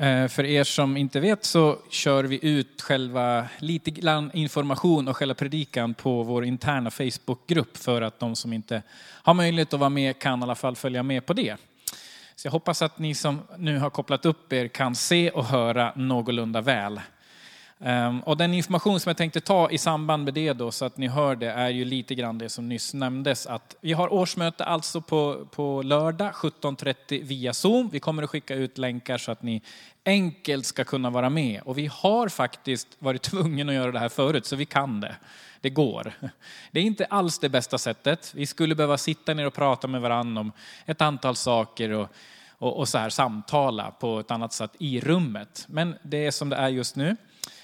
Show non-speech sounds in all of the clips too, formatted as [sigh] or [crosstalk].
Eh, för er som inte vet så kör vi ut själva lite grann information och själva predikan på vår interna Facebookgrupp för att de som inte har möjlighet att vara med kan i alla fall följa med på det. Så jag hoppas att ni som nu har kopplat upp er kan se och höra någorlunda väl. Ehm, och den information som jag tänkte ta i samband med det då, så att ni hör det, är ju lite grann det som nyss nämndes. Att vi har årsmöte alltså på, på lördag 17.30 via Zoom. Vi kommer att skicka ut länkar så att ni enkelt ska kunna vara med. Och vi har faktiskt varit [laughs] tvungna att göra det här förut, så vi kan det. Det går. Det är inte alls det bästa sättet. Vi skulle behöva sitta ner och prata med varandra om ett antal saker och, och, och så här samtala på ett annat sätt i rummet. Men det är som det är just nu.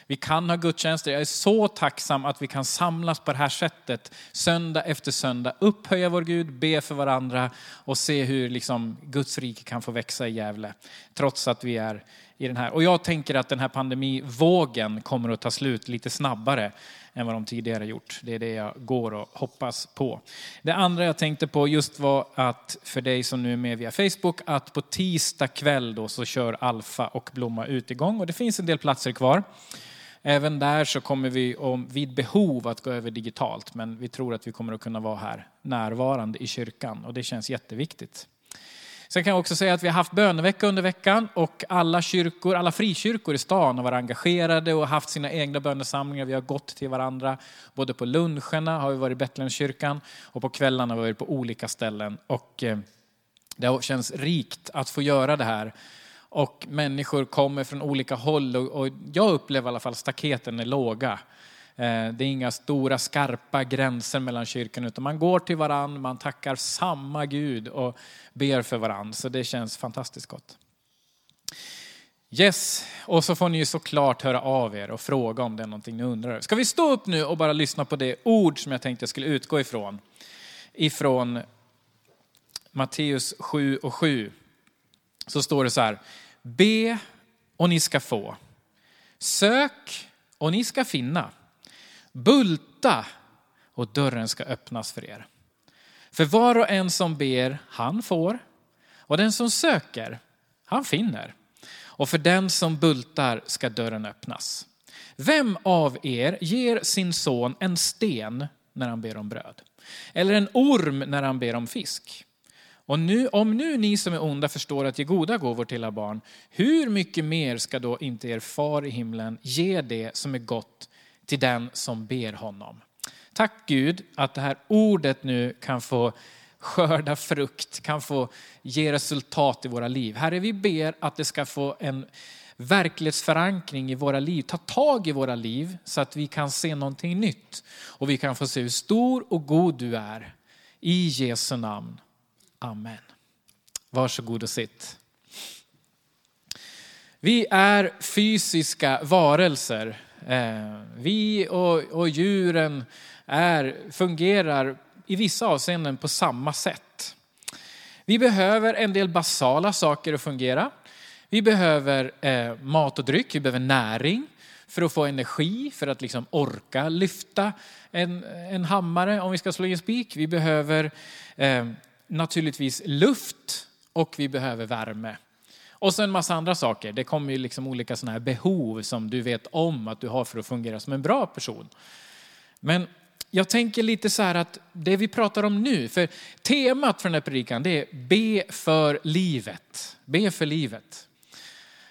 Vi kan ha gudstjänster. Jag är så tacksam att vi kan samlas på det här sättet söndag efter söndag, upphöja vår Gud, be för varandra och se hur liksom Guds rike kan få växa i Gävle. Trots att vi är i den här. Och jag tänker att den här pandemivågen kommer att ta slut lite snabbare än vad de tidigare gjort. Det är det jag går och hoppas på. Det andra jag tänkte på just var att för dig som nu är med via Facebook, att på tisdag kväll då så kör Alfa och Blomma ut igång och det finns en del platser kvar. Även där så kommer vi om, vid behov att gå över digitalt, men vi tror att vi kommer att kunna vara här närvarande i kyrkan och det känns jätteviktigt. Sen kan jag också säga att vi har haft bönevecka under veckan och alla kyrkor, alla frikyrkor i stan har varit engagerade och haft sina egna bönesamlingar. Vi har gått till varandra. Både på luncherna har vi varit i Betlehemskyrkan och på kvällarna har vi varit på olika ställen. Och eh, det känns rikt att få göra det här och människor kommer från olika håll och, jag upplever i alla fall staketen är låga. Eh, det är inga stora skarpa gränser mellan kyrkan utan man går till varann, man tackar samma Gud och ber för varann. Så det känns fantastiskt gott. Yes, och så får ni ju såklart höra av er och fråga om det är någonting ni undrar. Ska vi stå upp nu och bara lyssna på det ord som jag tänkte jag skulle utgå ifrån? Ifrån Matteus 7 och 7. Så står det så här, Be och ni ska få. Sök och ni ska finna. Bulta och dörren ska öppnas för er. För var och en som ber, han får. Och den som söker, han finner. Och för den som bultar ska dörren öppnas. Vem av er ger sin son en sten när han ber om bröd? Eller en orm när han ber om fisk? Och nu, om nu ni som är onda förstår att ge goda gåvor till era barn, hur mycket mer ska då inte er far i himlen ge det som är gott till den som ber honom? Tack Gud att det här ordet nu kan få skörda frukt, kan få ge resultat i våra liv. Herre, vi ber att det ska få en verklighetsförankring i våra liv, ta tag i våra liv så att vi kan se någonting nytt och vi kan få se hur stor och god du är. I Jesu namn. Amen. Varsågod och sitt. Vi är fysiska varelser. Eh, vi och, och djuren är, fungerar i vissa avseenden på samma sätt. Vi behöver en del basala saker att fungera. Vi behöver eh, mat och dryck, vi behöver näring för att få energi, för att liksom orka lyfta en, en hammare om vi ska slå i en spik. Vi behöver eh, naturligtvis luft och vi behöver värme. Och så en massa andra saker. Det kommer ju liksom olika sådana här behov som du vet om att du har för att fungera som en bra person. Men jag tänker lite så här att det vi pratar om nu, för temat för den här predikan det är be för livet. Be för livet.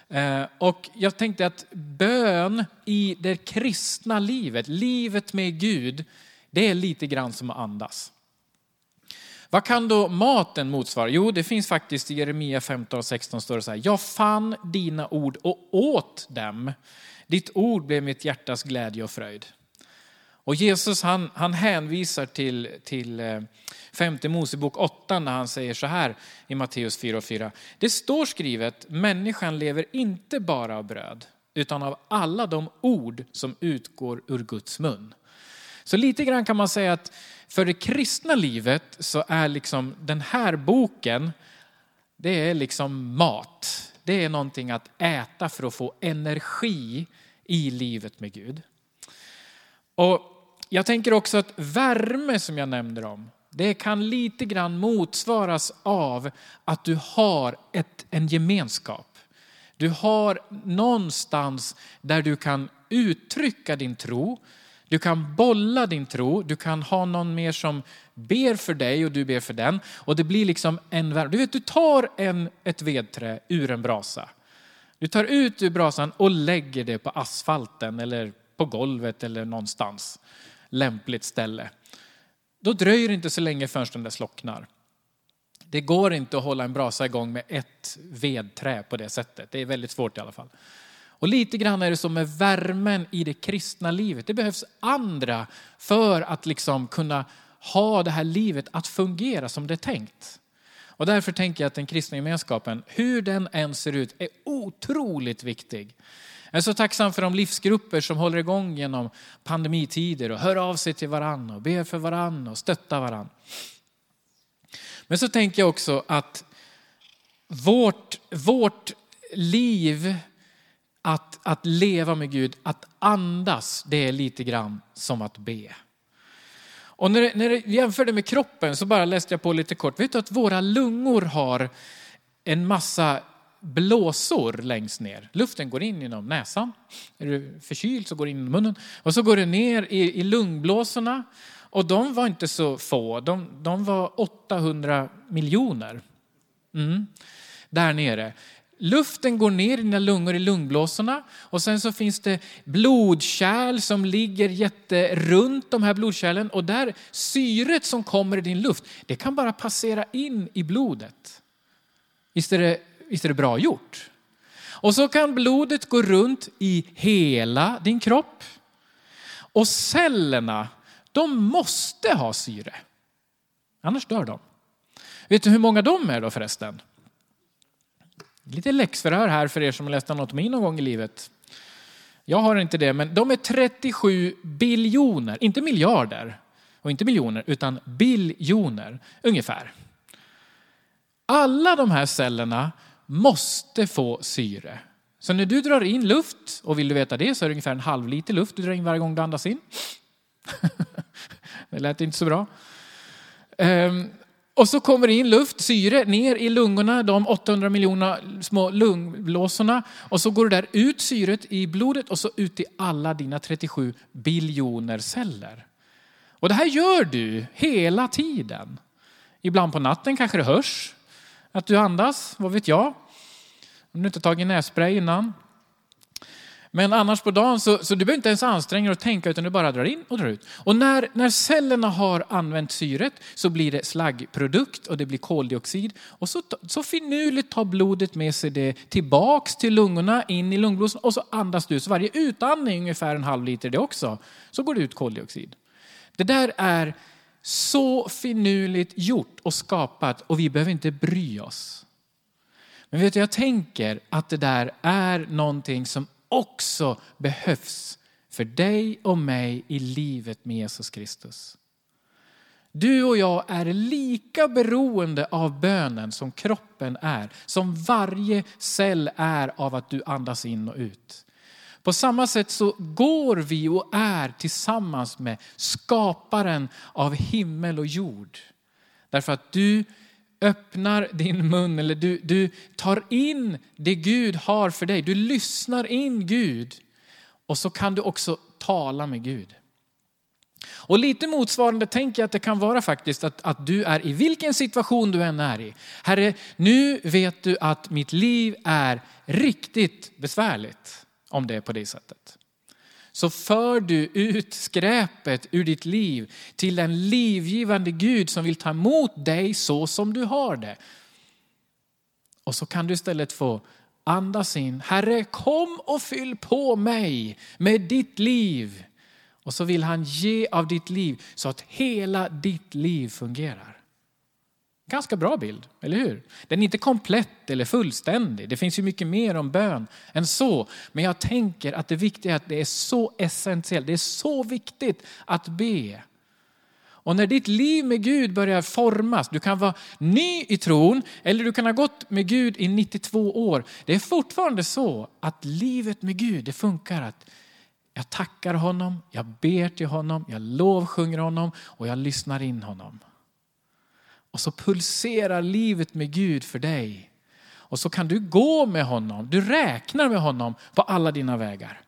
Eh, och jag tänkte att bön i det kristna livet, livet med Gud, det är lite grann som att andas. Vad kan då maten motsvara? Jo, det finns faktiskt i Jeremia 15 och 16 står det så här. Jag fann dina ord och åt dem. Ditt ord blev mitt hjärtas glädje och fröjd. Och Jesus han, han hänvisar till, till eh, femte Mosebok 8 när han säger så här i Matteus 4 och 4. Det står skrivet, människan lever inte bara av bröd, utan av alla de ord som utgår ur Guds mun. Så lite grann kan man säga att för det kristna livet så är liksom den här boken, det är liksom mat. Det är någonting att äta för att få energi i livet med Gud. Och jag tänker också att värme som jag nämnde om, det kan lite grann motsvaras av att du har ett, en gemenskap. Du har någonstans där du kan uttrycka din tro. Du kan bolla din tro, du kan ha någon mer som ber för dig och du ber för den. Och det blir liksom en värme. Du vet, du tar en, ett vedträ ur en brasa. Du tar ut ur brasan och lägger det på asfalten eller på golvet eller någonstans. Lämpligt ställe. Då dröjer det inte så länge förrän den där slocknar. Det går inte att hålla en brasa igång med ett vedträ på det sättet. Det är väldigt svårt i alla fall. Och lite grann är det som med värmen i det kristna livet. Det behövs andra för att liksom kunna ha det här livet att fungera som det är tänkt. Och därför tänker jag att den kristna gemenskapen, hur den än ser ut, är otroligt viktig. Jag är så tacksam för de livsgrupper som håller igång genom pandemitider och hör av sig till varann och ber för varann och stöttar varann. Men så tänker jag också att vårt, vårt liv att, att leva med Gud, att andas, det är lite grann som att be. Och när, när jag jämför det med kroppen så bara läste jag på lite kort. Vet du att våra lungor har en massa blåsor längst ner. Luften går in genom näsan. Är du förkyld så går det in i munnen. Och så går det ner i, i lungblåsorna. Och de var inte så få, de, de var 800 miljoner. Mm. Där nere. Luften går ner i dina lungor i lungblåsorna och sen så finns det blodkärl som ligger jätterunt de här blodkärlen och där syret som kommer i din luft, det kan bara passera in i blodet. Visst är det, visst är det bra gjort? Och så kan blodet gå runt i hela din kropp. Och cellerna, de måste ha syre. Annars dör de. Vet du hur många de är då förresten? Lite läxförhör här för er som har läst anatomi någon gång i livet. Jag har inte det, men de är 37 biljoner, inte miljarder och inte miljoner, utan biljoner ungefär. Alla de här cellerna måste få syre. Så när du drar in luft, och vill du veta det så är det ungefär en halv liter luft du drar in varje gång du andas in. [laughs] det lät inte så bra. Ehm, och så kommer det in luft, syre, ner i lungorna, de 800 miljoner små lungblåsorna. Och så går det där ut syret i blodet och så ut i alla dina 37 biljoner celler. Och det här gör du hela tiden. Ibland på natten kanske det hörs att du andas, vad vet jag. Om du inte tagit nässpray innan. Men annars på dagen så, så du behöver inte ens anstränga dig och tänka utan du bara drar in och drar ut. Och när, när cellerna har använt syret så blir det slaggprodukt och det blir koldioxid. Och så, så finurligt tar blodet med sig det tillbaks till lungorna, in i lungblåsan och så andas du. Så varje utandning ungefär en halv liter det också, så går det ut koldioxid. Det där är så finurligt gjort och skapat och vi behöver inte bry oss. Men vet du, jag tänker att det där är någonting som också behövs för dig och mig i livet med Jesus Kristus. Du och jag är lika beroende av bönen som kroppen är, som varje cell är av att du andas in och ut. På samma sätt så går vi och är tillsammans med skaparen av himmel och jord. Därför att du öppnar din mun eller du, du tar in det Gud har för dig. Du lyssnar in Gud och så kan du också tala med Gud. Och lite motsvarande tänker jag att det kan vara faktiskt att, att du är i vilken situation du än är i. Herre, nu vet du att mitt liv är riktigt besvärligt om det är på det sättet så för du ut skräpet ur ditt liv till den livgivande Gud som vill ta emot dig så som du har det. Och så kan du istället få andas in. Herre, kom och fyll på mig med ditt liv. Och så vill han ge av ditt liv så att hela ditt liv fungerar. Ganska bra bild, eller hur? Den är inte komplett eller fullständig. Det finns ju mycket mer om bön än så. Men jag tänker att det viktiga är att det är så essentiellt. Det är så viktigt att be. Och när ditt liv med Gud börjar formas, du kan vara ny i tron eller du kan ha gått med Gud i 92 år. Det är fortfarande så att livet med Gud, det funkar att jag tackar honom, jag ber till honom, jag lovsjunger honom och jag lyssnar in honom. Och så pulserar livet med Gud för dig. Och så kan du gå med honom, du räknar med honom på alla dina vägar.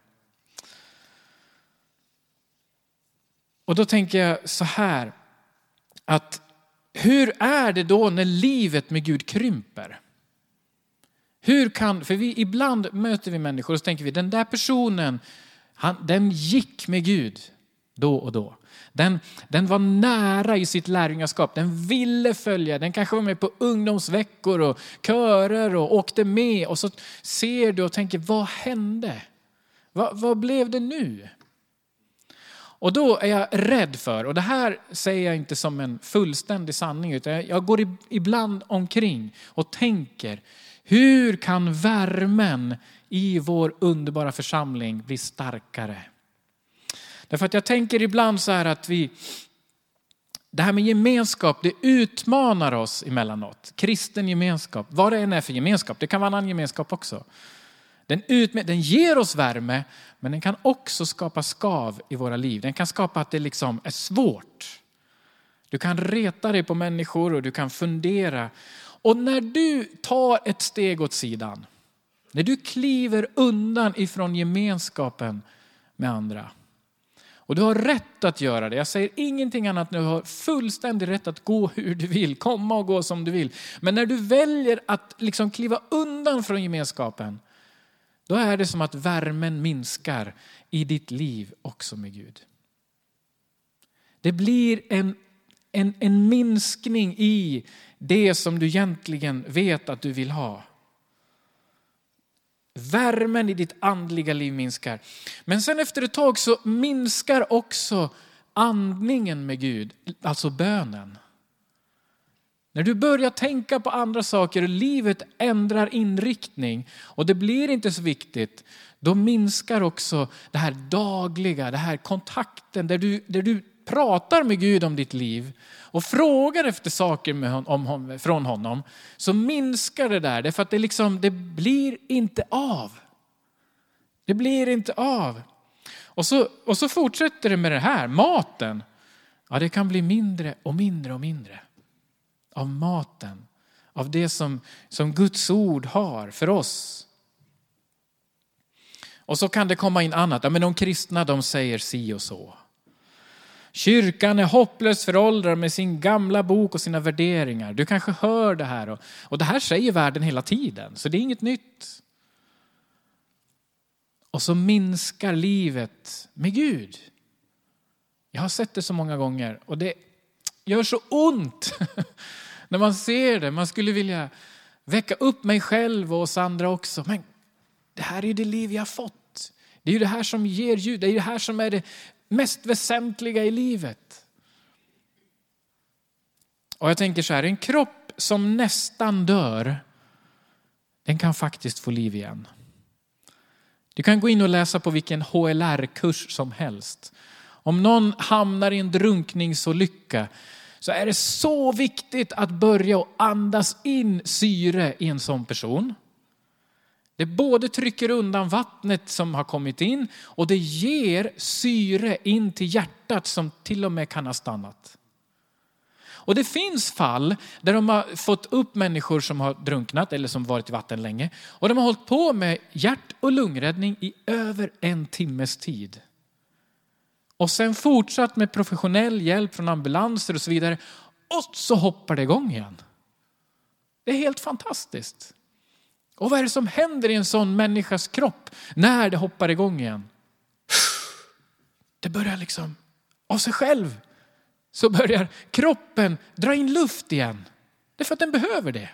Och då tänker jag så här, att hur är det då när livet med Gud krymper? Hur kan, för vi, ibland möter vi människor och så tänker vi, den där personen, han, den gick med Gud då och då. Den, den var nära i sitt lärjungaskap, den ville följa, den kanske var med på ungdomsveckor och körer och åkte med. Och så ser du och tänker, vad hände? Vad, vad blev det nu? Och då är jag rädd för, och det här säger jag inte som en fullständig sanning, utan jag går ibland omkring och tänker, hur kan värmen i vår underbara församling bli starkare? Därför att jag tänker ibland så här att vi, det här med gemenskap, det utmanar oss emellanåt. Kristen gemenskap, vad det än är för gemenskap, det kan vara en annan gemenskap också. Den, utme- den ger oss värme, men den kan också skapa skav i våra liv. Den kan skapa att det liksom är svårt. Du kan reta dig på människor och du kan fundera. Och när du tar ett steg åt sidan, när du kliver undan ifrån gemenskapen med andra, och du har rätt att göra det. Jag säger ingenting annat än du har fullständig rätt att gå [laughs] hur du vill, komma och gå som du vill. Men när du väljer att liksom kliva undan från gemenskapen, då är det som att värmen minskar i ditt liv också med Gud. Det blir en, en, en minskning i det som du egentligen vet att du vill ha. Värmen i ditt andliga liv minskar. Men sen efter ett tag så minskar också andningen med Gud, alltså bönen. När du börjar tänka på andra saker och livet ändrar inriktning och det blir inte så viktigt, då minskar också det här dagliga, det här kontakten där du, där du pratar med Gud om ditt liv och frågar efter saker med, om, från honom så minskar det där. Därför att det, liksom, det blir inte av. Det blir inte av. Och så, och så fortsätter det med det här, maten. Ja, det kan bli mindre och mindre och mindre av maten. Av det som, som Guds ord har för oss. Och så kan det komma in annat. Ja, men de kristna de säger si och så. Kyrkan är hopplöst föråldrad med sin gamla bok och sina värderingar. Du kanske hör det här och, och det här säger världen hela tiden, så det är inget nytt. Och så minskar livet med Gud. Jag har sett det så många gånger och det gör så ont [laughs] när man ser det. Man skulle vilja väcka upp mig själv och oss andra också. Men det här är det liv jag har fått. Det är ju det här som ger ljud, det är det här som är det mest väsentliga i livet. Och jag tänker så här, en kropp som nästan dör, den kan faktiskt få liv igen. Du kan gå in och läsa på vilken HLR-kurs som helst. Om någon hamnar i en drunkningsolycka så är det så viktigt att börja och andas in syre i en sån person. Det både trycker undan vattnet som har kommit in och det ger syre in till hjärtat som till och med kan ha stannat. Och det finns fall där de har fått upp människor som har drunknat eller som varit i vatten länge. Och de har hållit på med hjärt och lungräddning i över en timmes tid. Och sen fortsatt med professionell hjälp från ambulanser och så vidare. Och så hoppar det igång igen. Det är helt fantastiskt. Och vad är det som händer i en sån människas kropp när det hoppar igång igen? Det börjar liksom av sig själv så börjar kroppen dra in luft igen. Det är för att den behöver det.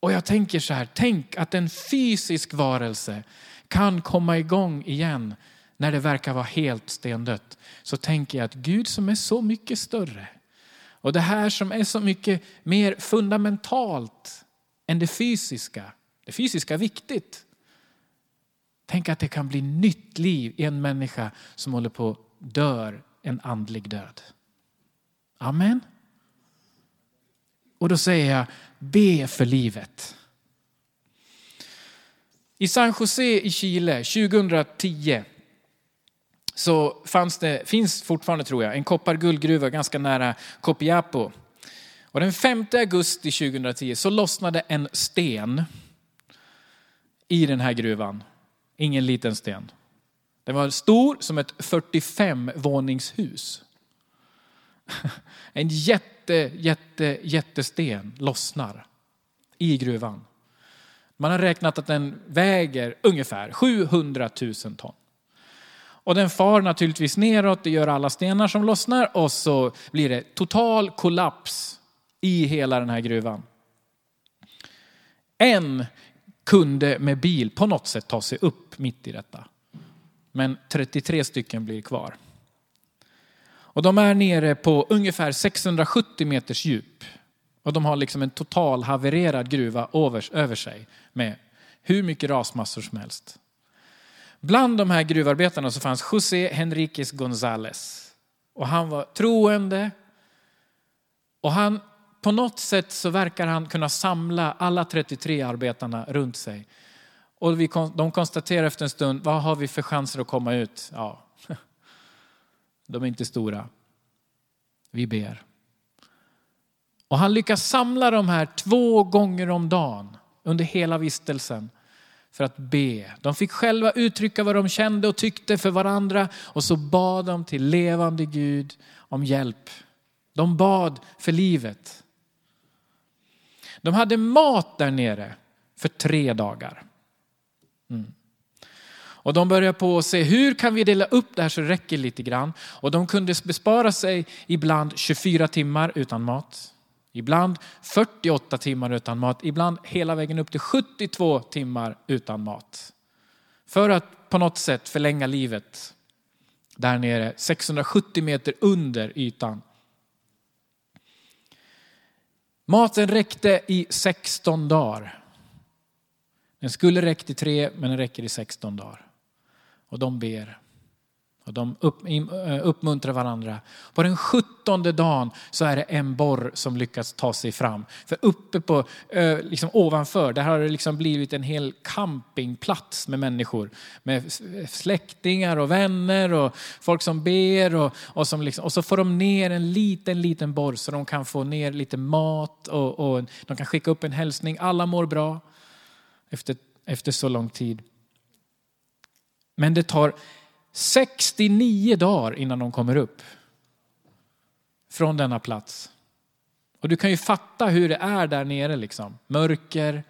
Och jag tänker så här, tänk att en fysisk varelse kan komma igång igen när det verkar vara helt stendött. Så tänker jag att Gud som är så mycket större, och det här som är så mycket mer fundamentalt än det fysiska. Det fysiska är viktigt. Tänk att det kan bli nytt liv i en människa som håller på att dör en andlig död. Amen. Och då säger jag, be för livet. I San Jose i Chile 2010 så fanns det, finns fortfarande tror jag, en koppar-guldgruva ganska nära Copiapo. Och den 5 augusti 2010 så lossnade en sten i den här gruvan. Ingen liten sten. Den var stor som ett 45-våningshus. [laughs] En jätte, jätte, jättesten lossnar i gruvan. Man har räknat att den väger ungefär 700 000 ton. Och den far naturligtvis neråt, det gör alla stenar som lossnar och så blir det total kollaps i hela den här gruvan. En kunde med bil på något sätt ta sig upp mitt i detta. Men 33 stycken blir kvar. Och de är nere på ungefär 670 meters djup. Och de har liksom en total havererad gruva över, över sig med hur mycket rasmassor som helst. Bland de här gruvarbetarna så fanns José Henriquez González. Och han var troende. Och han, på något sätt så verkar han kunna samla alla 33 arbetarna runt sig. Och vi, de konstaterar efter en stund, vad har vi för chanser att komma ut? Ja, [laughs] de är inte stora. Vi ber. Och han lyckas samla de här två gånger om dagen under hela vistelsen för att be. De fick själva uttrycka vad de kände och tyckte för varandra och så bad de till levande Gud om hjälp. De bad för livet. De hade mat där nere för tre dagar. Mm. Och de började på att se hur kan vi dela upp det här så det räcker lite grann. Och de kunde bespara sig ibland 24 timmar utan mat. Ibland 48 timmar utan mat, ibland hela vägen upp till 72 timmar utan mat. För att på något sätt förlänga livet där nere, 670 meter under ytan. Maten räckte i 16 dagar. Den skulle räckt i tre, men den räcker i 16 dagar. Och de ber. Och de upp, eh, uppmuntrar varandra. På den sjuttonde dagen så är det en borr som lyckas ta sig fram. För uppe på, eh, liksom ovanför, där har det liksom blivit en hel campingplats med människor. Med eh, släktingar och vänner och folk som ber. Och, och, som liksom, och så får de ner en liten, liten borr så de kan få ner lite mat och, och de kan skicka upp en hälsning. Alla mår bra efter, efter så lång tid. Men det tar 69 dagar innan de kommer upp från denna plats. Och du kan ju fatta hur det är där nere liksom. Mörker.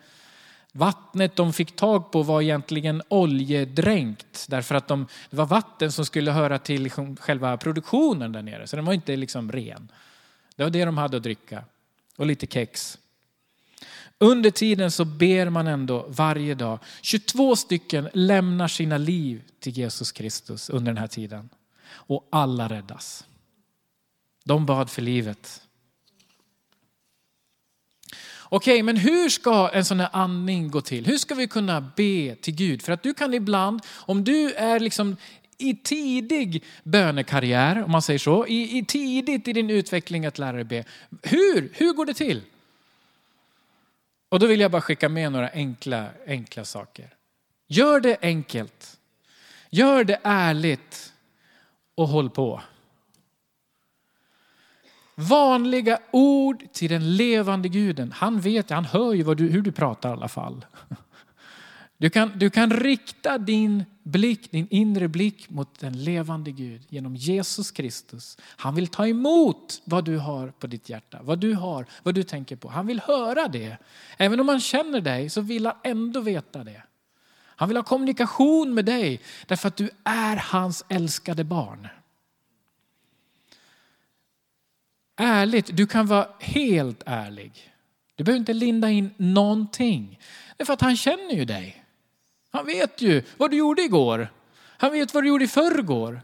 Vattnet de fick tag på var egentligen oljedränkt därför att de, det var vatten som skulle höra till liksom själva produktionen där nere. Så den var inte liksom ren. Det var det de hade att dricka. Och lite kex. Under tiden så ber man ändå varje dag. 22 stycken lämnar sina liv till Jesus Kristus under den här tiden. Och alla räddas. De bad för livet. Okej, men hur ska en sån här andning gå till? Hur ska vi kunna be till Gud? För att du kan ibland, om du är liksom i tidig bönekarriär, om man säger så, i, i tidigt i din utveckling att lära dig be. Hur? Hur går det till? Och då vill jag bara skicka med några enkla, enkla saker. Gör det enkelt. Gör det ärligt och håll på. Vanliga ord till den levande guden. Han vet, han hör ju du, hur du pratar i alla fall. Du kan, du kan rikta din blick, din inre blick mot den levande Gud genom Jesus Kristus. Han vill ta emot vad du har på ditt hjärta, vad du har, vad du tänker på. Han vill höra det. Även om han känner dig så vill han ändå veta det. Han vill ha kommunikation med dig därför att du är hans älskade barn. Ärligt, du kan vara helt ärlig. Du behöver inte linda in någonting. Det är för att han känner ju dig. Han vet ju vad du gjorde igår. Han vet vad du gjorde i förrgår.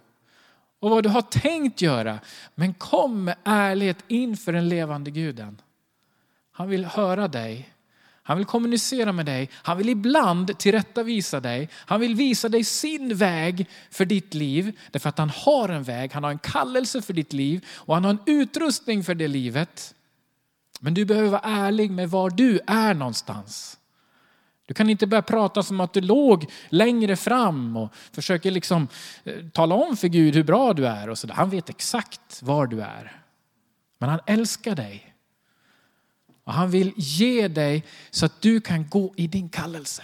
Och vad du har tänkt göra. Men kom med ärlighet inför den levande guden. Han vill höra dig. Han vill kommunicera med dig. Han vill ibland tillrättavisa dig. Han vill visa dig sin väg för ditt liv. Därför att han har en väg, han har en kallelse för ditt liv och han har en utrustning för det livet. Men du behöver vara ärlig med var du är någonstans. Du kan inte börja prata som att du låg längre fram och försöker liksom eh, tala om för Gud hur bra du är. Och så där. Han vet exakt var du är. Men han älskar dig. Och han vill ge dig så att du kan gå i din kallelse.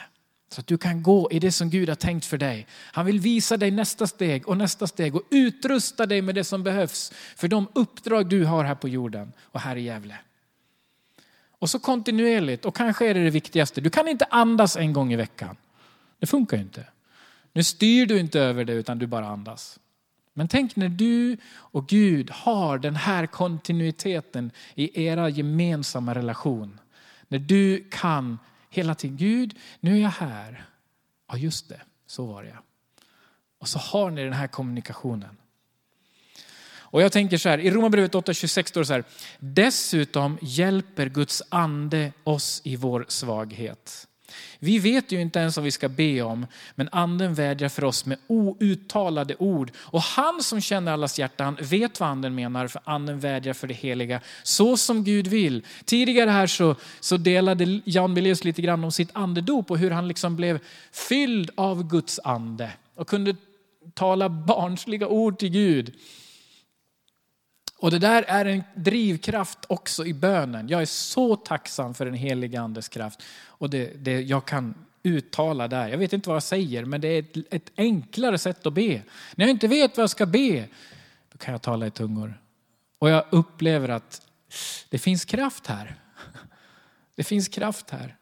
Så att du kan gå i det som Gud har tänkt för dig. Han vill visa dig nästa steg och nästa steg och utrusta dig med det som behövs för de uppdrag du har här på jorden och här i Gävle. Och så kontinuerligt, och kanske är det det viktigaste, du kan inte andas en gång i veckan. Det funkar ju inte. Nu styr du inte över det utan du bara andas. Men tänk när du och Gud har den här kontinuiteten i era gemensamma relation. När du kan hela tiden, Gud, nu är jag här. Ja, just det, så var det. Och så har ni den här kommunikationen. Och jag tänker så här, i Romarbrevet 8.26 står det så här, dessutom hjälper Guds ande oss i vår svaghet. Vi vet ju inte ens vad vi ska be om, men anden vädjar för oss med outtalade ord. Och han som känner allas hjärtan vet vad anden menar, för anden vädjar för det heliga, så som Gud vill. Tidigare här så, så delade Jan Beleus lite grann om sitt andedop och hur han liksom blev fylld av Guds ande och kunde tala barnsliga ord till Gud. Och det där är en drivkraft också i bönen. Jag är så tacksam för den heliga andes kraft. Och det, det jag kan uttala där. Jag vet inte vad jag säger, men det är ett, ett, enklare sätt att be. När jag inte vet vad jag ska be, då kan jag tala i tungor. Och jag upplever att det finns kraft här. [laughs] Det finns kraft här.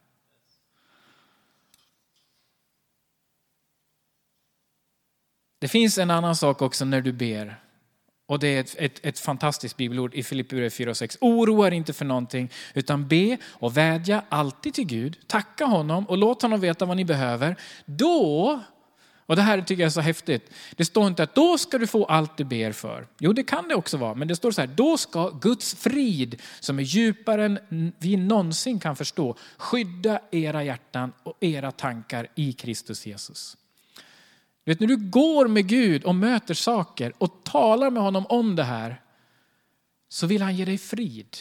Det finns en annan sak också när du ber. Och det är ett, ett, ett fantastiskt bibelord i Filipperbrevet 4 och 6. Oroa er inte för någonting, utan be och vädja alltid till Gud. Tacka honom och låt honom veta vad ni behöver. Då, och det här tycker jag är så häftigt, det står inte att då ska du få allt du ber för. Jo, det kan det också vara, men det står så här, då ska Guds frid, som är djupare än vi någonsin kan förstå, skydda era hjärtan och era tankar i Kristus Jesus vet, när du går med Gud och möter saker och talar med honom om det här så vill han ge dig frid.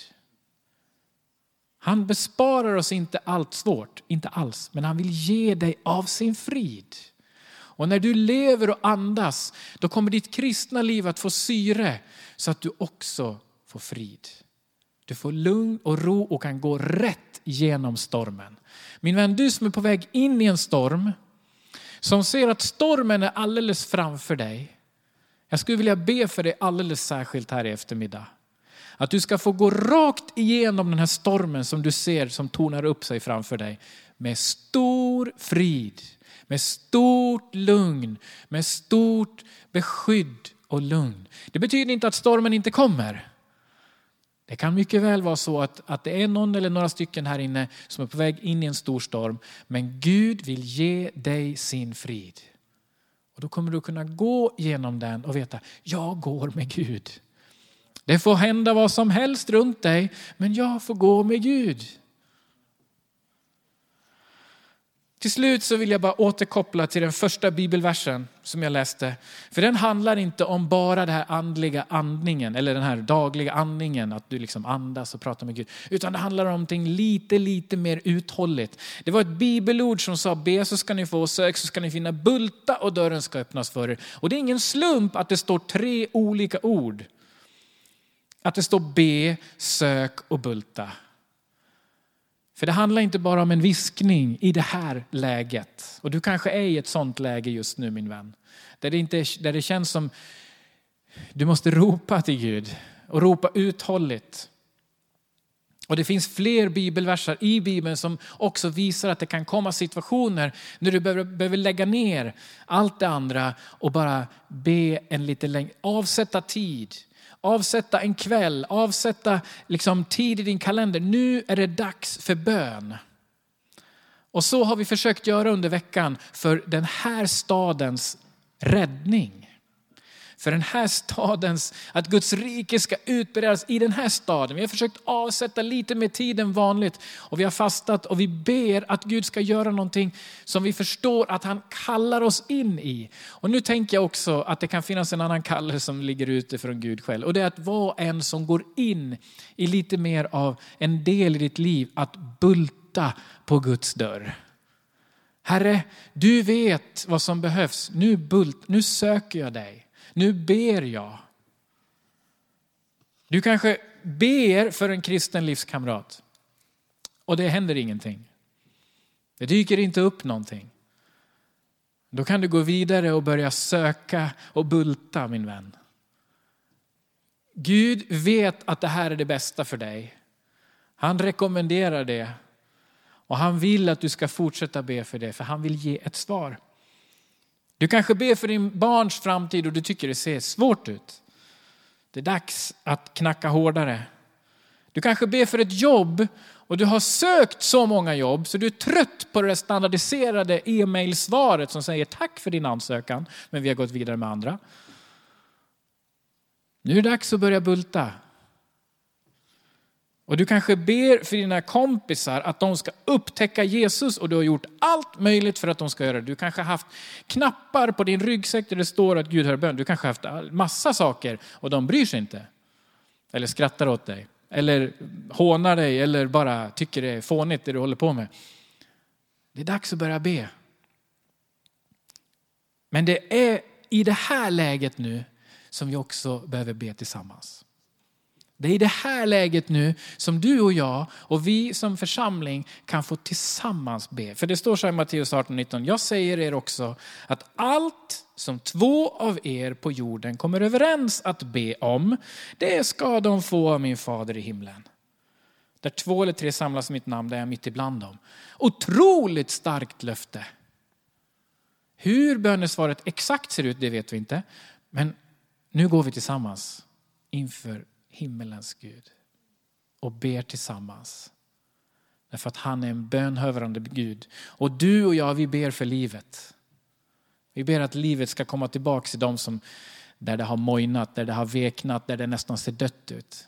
Han besparar oss inte allt svårt, inte alls, men han vill ge dig av sin frid. Och när du lever och andas, då kommer ditt kristna liv att få syre så att du också får frid. Du får lugn och ro och kan gå rätt genom stormen. Min vän, du som är på väg in i en storm, som ser att stormen är alldeles framför dig. Jag skulle vilja be för dig alldeles särskilt här i eftermiddag. Att du ska få gå rakt igenom den här stormen som du ser som tornar upp sig framför dig med stor frid, med stort lugn, med stort beskydd och lugn. Det betyder inte att stormen inte kommer. Det kan mycket väl vara så att, att det är någon eller några stycken här inne som är på väg in i en stor storm. Men Gud vill ge dig sin frid. Och då kommer du kunna gå genom den och veta, jag går med Gud. Det får hända vad som helst runt dig, men jag får gå med Gud. Till slut så vill jag bara återkoppla till den första bibelversen som jag läste. För den handlar inte om bara den här andliga andningen eller den här dagliga andningen, att du liksom andas och pratar med Gud. Utan det handlar om någonting lite, lite mer uthålligt. Det var ett bibelord som sa be så ska ni få, sök så ska ni finna, bulta och dörren ska öppnas för er. Och det är ingen slump att det står tre olika ord. Att det står be, sök och bulta. För det handlar inte bara om en viskning i det här läget. Och du kanske är i ett sånt läge just nu min vän. Där det, inte, där det känns som du måste ropa till Gud och ropa uthålligt. Och det finns fler bibelverser i Bibeln som också visar att det kan komma situationer när du behöver, behöver lägga ner allt det andra och bara be en lite längre, avsätta tid avsätta en kväll, avsätta liksom tid i din kalender. Nu är det dags för bön. Och så har vi försökt göra under veckan för den här stadens räddning för den här stadens, att Guds rike ska utbredas i den här staden. Vi har försökt avsätta lite mer tid än vanligt och vi har fastat och vi ber att Gud ska göra någonting som vi förstår att han kallar oss in i. Och nu tänker jag också att det kan finnas en annan kallelse som ligger ute från Gud själv. Och det är att vara en som går in i lite mer av en del i ditt liv, att bulta på Guds dörr. Herre, du vet vad som behövs. Nu, bult, nu söker jag dig. Nu ber jag. Du kanske ber för en kristen livskamrat. och det händer ingenting. Det dyker inte upp någonting. Då kan du gå vidare och börja söka och bulta min vän. Gud vet att det här är det bästa för dig. Han rekommenderar det. Och han vill att du ska fortsätta be för det, för han vill ge ett svar. Du kanske ber för din barns framtid och du tycker det ser svårt ut. Det är dags att knacka hårdare. Du kanske ber för ett jobb och du har sökt så många jobb så du är trött på det standardiserade e-mailsvaret som säger tack för din ansökan, men vi har gått vidare med andra. Nu är det dags att börja bulta. Och du kanske ber för dina kompisar att de ska upptäcka Jesus och du har gjort allt möjligt för att de ska göra det. Du kanske har haft knappar på din ryggsäck där det står att Gud hör bön. Du kanske har haft massa saker och de bryr sig inte. Eller skrattar åt dig. Eller hånar dig eller bara tycker det är fånigt det du håller på med. Det är dags att börja be. Men det är i det här läget nu som vi också behöver be tillsammans. Det är i det här läget nu som du och jag och vi som församling kan få tillsammans be. För det står så här i Matteus 18.19. Jag säger er också att allt som två av er på jorden kommer överens att be om, det ska de få av min fader i himlen. Där två eller tre samlas i mitt namn, där är jag mitt ibland dem. Otroligt starkt löfte. Hur bönesvaret exakt ser ut, det vet vi inte. Men nu går vi tillsammans inför himmelens Gud och ber tillsammans. Därför att han är en bönhörande Gud. Och du och jag, vi ber för livet. Vi ber att livet ska komma tillbaka till dem som, där det har mojnat, där det har veknat, där det nästan ser dött ut.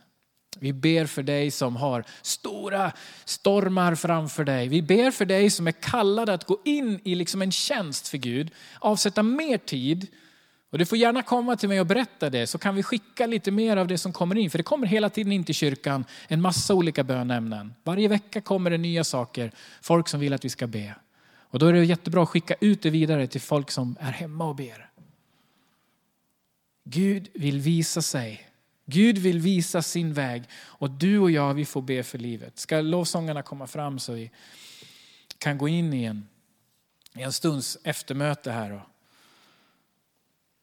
Vi ber för dig som har stora stormar framför dig. Vi ber för dig som är kallad att gå in i liksom en tjänst för Gud, avsätta mer tid och du får gärna komma till mig och berätta det så kan vi skicka lite mer av det som kommer in. För det kommer hela tiden in till kyrkan en massa olika bönämnen. Varje vecka kommer det nya saker, folk som vill att vi ska be. Och då är det jättebra att skicka ut det vidare till folk som är hemma och ber. Gud vill visa sig. Gud vill visa sin väg och du och jag vi får be för livet. Ska lovsångarna komma fram så vi kan gå in i en, i en stunds eftermöte här.